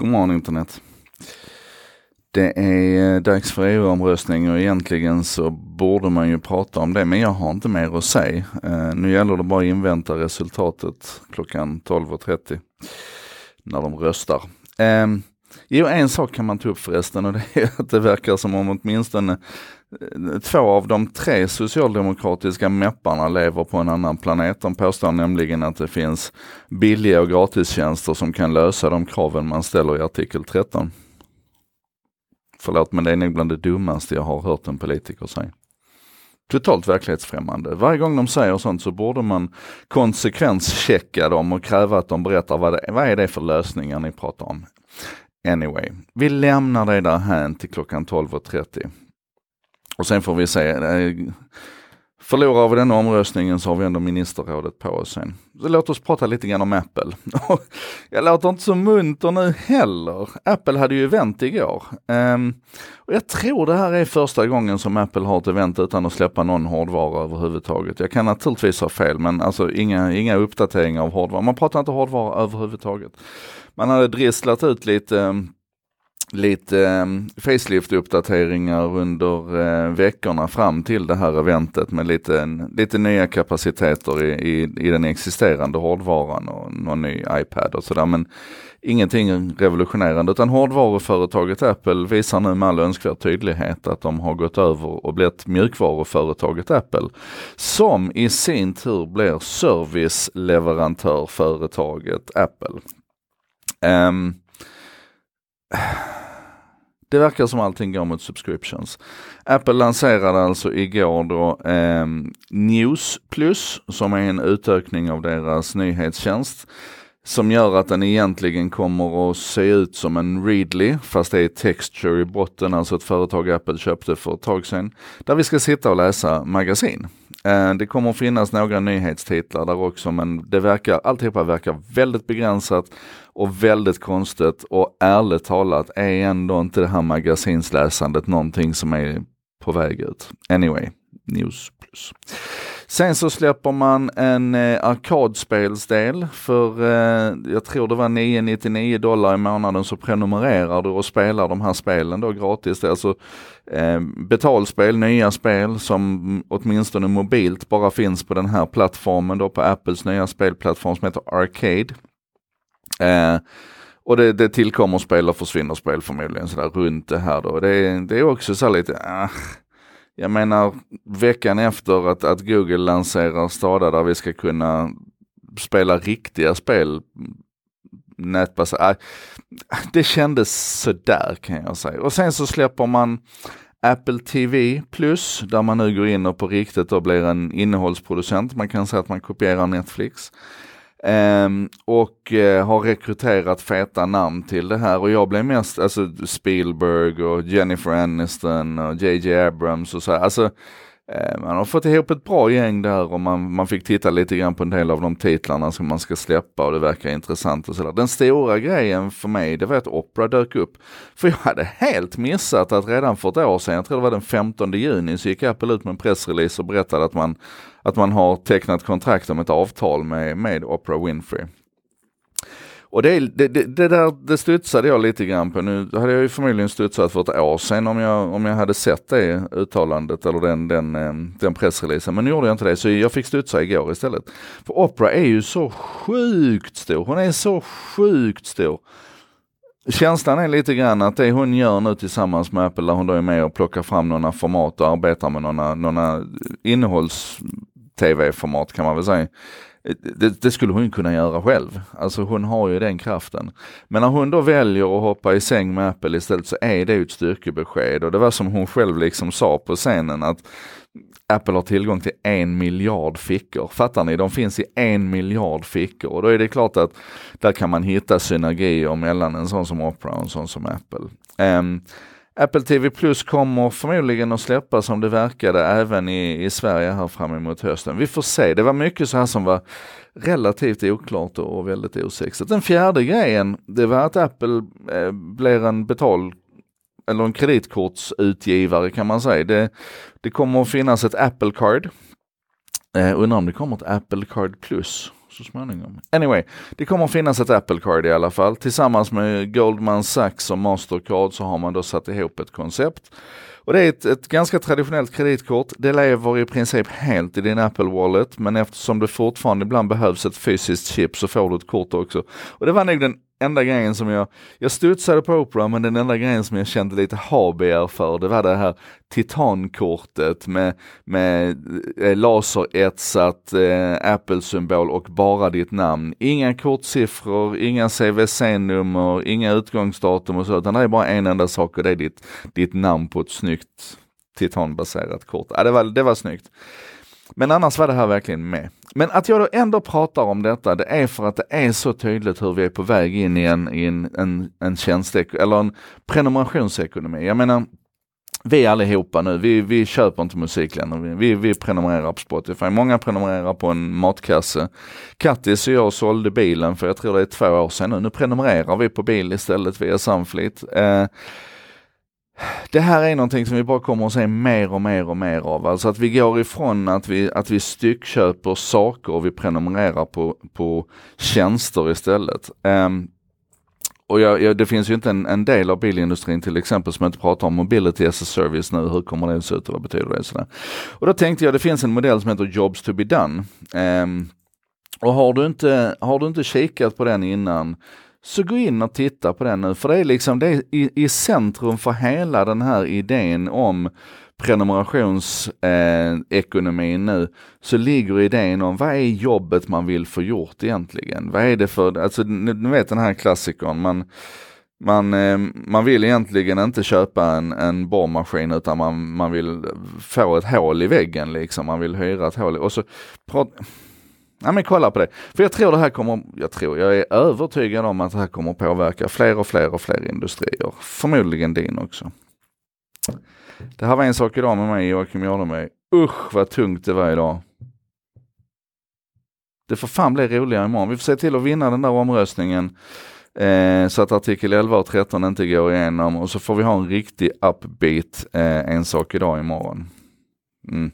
God morgon internet. Det är dags för EU-omröstning och egentligen så borde man ju prata om det men jag har inte mer att säga. Eh, nu gäller det bara att invänta resultatet klockan 12.30 när de röstar. Ehm, Jo, en sak kan man ta upp förresten och det är att det verkar som om åtminstone eh, två av de tre socialdemokratiska mepparna lever på en annan planet. De påstår nämligen att det finns billiga och gratistjänster som kan lösa de kraven man ställer i artikel 13. Förlåt men det är nog bland det dummaste jag har hört en politiker säga. Totalt verklighetsfrämmande. Varje gång de säger sånt så borde man konsekvenschecka dem och kräva att de berättar vad, det, vad är det för lösningar ni pratar om. Anyway, vi lämnar det där här till klockan 12.30. Och sen får vi se. Eh, Förlorar vi den omröstningen så har vi ändå ministerrådet på oss sen. Så låt oss prata lite grann om Apple. jag låter inte så munter nu heller. Apple hade ju event igår. Um, och jag tror det här är första gången som Apple har ett event utan att släppa någon hårdvara överhuvudtaget. Jag kan naturligtvis ha fel men alltså inga, inga uppdateringar av hårdvara. Man pratar inte hårdvara överhuvudtaget. Man hade drisslat ut lite um, lite eh, facelift-uppdateringar under eh, veckorna fram till det här eventet med lite, lite nya kapaciteter i, i, i den existerande hårdvaran och någon ny iPad och sådär. Men ingenting revolutionerande utan hårdvaruföretaget Apple visar nu med all önskvärd tydlighet att de har gått över och blivit mjukvaruföretaget Apple. Som i sin tur blir serviceleverantörföretaget Apple. Um, det verkar som allting går mot subscriptions. Apple lanserade alltså igår då eh, News Plus som är en utökning av deras nyhetstjänst som gör att den egentligen kommer att se ut som en Readly, fast det är texture i botten, alltså ett företag Apple köpte för ett tag sedan, där vi ska sitta och läsa magasin. Eh, det kommer att finnas några nyhetstitlar där också, men det verkar, alltihopa verkar väldigt begränsat och väldigt konstigt och ärligt talat är ändå inte det här magasinsläsandet någonting som är på väg ut. Anyway, News Plus. Sen så släpper man en eh, arkadspelsdel för, eh, jag tror det var 999 dollar i månaden så prenumererar du och spelar de här spelen då gratis. Det är alltså eh, betalspel, nya spel som åtminstone mobilt bara finns på den här plattformen då på Apples nya spelplattform som heter Arcade. Eh, och det, det tillkommer spel och försvinner spel förmodligen sådär runt det här då. Det, det är också så lite, äh, jag menar veckan efter att, att Google lanserar Stada där vi ska kunna spela riktiga spel nätbaserat. Äh, det kändes sådär kan jag säga. Och sen så släpper man Apple TV Plus där man nu går in och på riktigt då blir en innehållsproducent. Man kan säga att man kopierar Netflix. Um, och uh, har rekryterat feta namn till det här och jag blev mest, alltså Spielberg och Jennifer Aniston och JJ Abrams och så här. Alltså, Eh, man har fått ihop ett bra gäng där och man, man fick titta lite grann på en del av de titlarna som man ska släppa och det verkar intressant och sådär. Den stora grejen för mig, det var att Opera dök upp. För jag hade helt missat att redan för ett år sedan, jag tror det var den 15 juni, så gick Apple ut med en pressrelease och berättade att man att man har tecknat kontrakt om ett avtal med, med Opera Winfrey. Och det, det, det, det, där det studsade jag lite grann på. Nu hade jag ju förmodligen studsat för ett år sedan om jag, om jag hade sett det uttalandet eller den, den, eh, den pressreleasen. Men nu gjorde jag inte det så jag fick studsa igår istället. För Oprah är ju så sjukt stor. Hon är så sjukt stor. Känslan är lite grann att det hon gör nu tillsammans med Apple, där hon då är med och plockar fram några format och arbetar med några, några innehålls tv-format kan man väl säga. Det, det, skulle hon kunna göra själv. Alltså hon har ju den kraften. Men när hon då väljer att hoppa i säng med Apple istället så är det ju ett styrkebesked och det var som hon själv liksom sa på scenen att Apple har tillgång till en miljard fickor. Fattar ni? De finns i en miljard fickor och då är det klart att där kan man hitta synergier mellan en sån som Opera och en sån som Apple. Um, Apple TV Plus kommer förmodligen att släppas som det verkade även i, i Sverige här fram emot hösten. Vi får se. Det var mycket så här som var relativt oklart och väldigt osexigt. Den fjärde grejen, det var att Apple eh, blir en betal eller en kreditkortsutgivare kan man säga. Det, det kommer att finnas ett Apple Card. Eh, undrar om det kommer ett Apple Card Plus. så småningom. Anyway, det kommer finnas ett Apple Card i alla fall. Tillsammans med Goldman Sachs och Mastercard så har man då satt ihop ett koncept. Och det är ett, ett, ganska traditionellt kreditkort. Det lever i princip helt i din Apple Wallet, men eftersom det fortfarande ibland behövs ett fysiskt chip så får du ett kort också. Och det var nog den enda grejen som jag, jag studsade på Opera men den enda grejen som jag kände lite habegär för det var det här titankortet med, med eh, laseretsat eh, Apple-symbol och bara ditt namn. Inga kortsiffror, inga CVC-nummer, inga utgångsdatum och så utan det är bara en enda sak och det är ditt, ditt namn på ett snyggt titanbaserat kort. Ja, det, var, det var snyggt. Men annars var det här verkligen med. Men att jag då ändå pratar om detta, det är för att det är så tydligt hur vi är på väg in i en, i en, en, en tjänste, eller en prenumerationsekonomi. Jag menar, vi allihopa nu, vi, vi köper inte musik längre. Vi, vi prenumererar på Spotify. Många prenumererar på en matkasse. Kattis och jag sålde bilen för jag tror det är två år sedan nu. Nu prenumererar vi på bil istället via Sunfleet. Eh, det här är någonting som vi bara kommer att se mer och mer och mer av. Alltså att vi går ifrån att vi, att vi styckköper saker och vi prenumererar på, på tjänster istället. Um, och jag, jag, det finns ju inte en, en, del av bilindustrin till exempel som inte pratar om mobility as a service nu. Hur kommer det att se ut och vad betyder det? Sådär. Och då tänkte jag, det finns en modell som heter Jobs to be done. Um, och har du, inte, har du inte kikat på den innan så gå in och titta på den nu, för det är liksom det är i, i centrum för hela den här idén om prenumerationsekonomin eh, nu, så ligger idén om vad är jobbet man vill få gjort egentligen? Vad är det för, alltså ni vet den här klassikern, man, man, eh, man vill egentligen inte köpa en, en borrmaskin utan man, man vill få ett hål i väggen liksom, man vill hyra ett hål och så Ja men kolla på det. För jag tror det här kommer, jag tror, jag är övertygad om att det här kommer påverka fler och fler och fler industrier. Förmodligen din också. Det här var en sak idag med mig Joakim Jardenberg. Usch vad tungt det var idag. Det får fan bli roligare imorgon. Vi får se till att vinna den där omröstningen. Eh, så att artikel 11 och 13 inte går igenom och så får vi ha en riktig upbeat eh, en sak idag imorgon. Mm.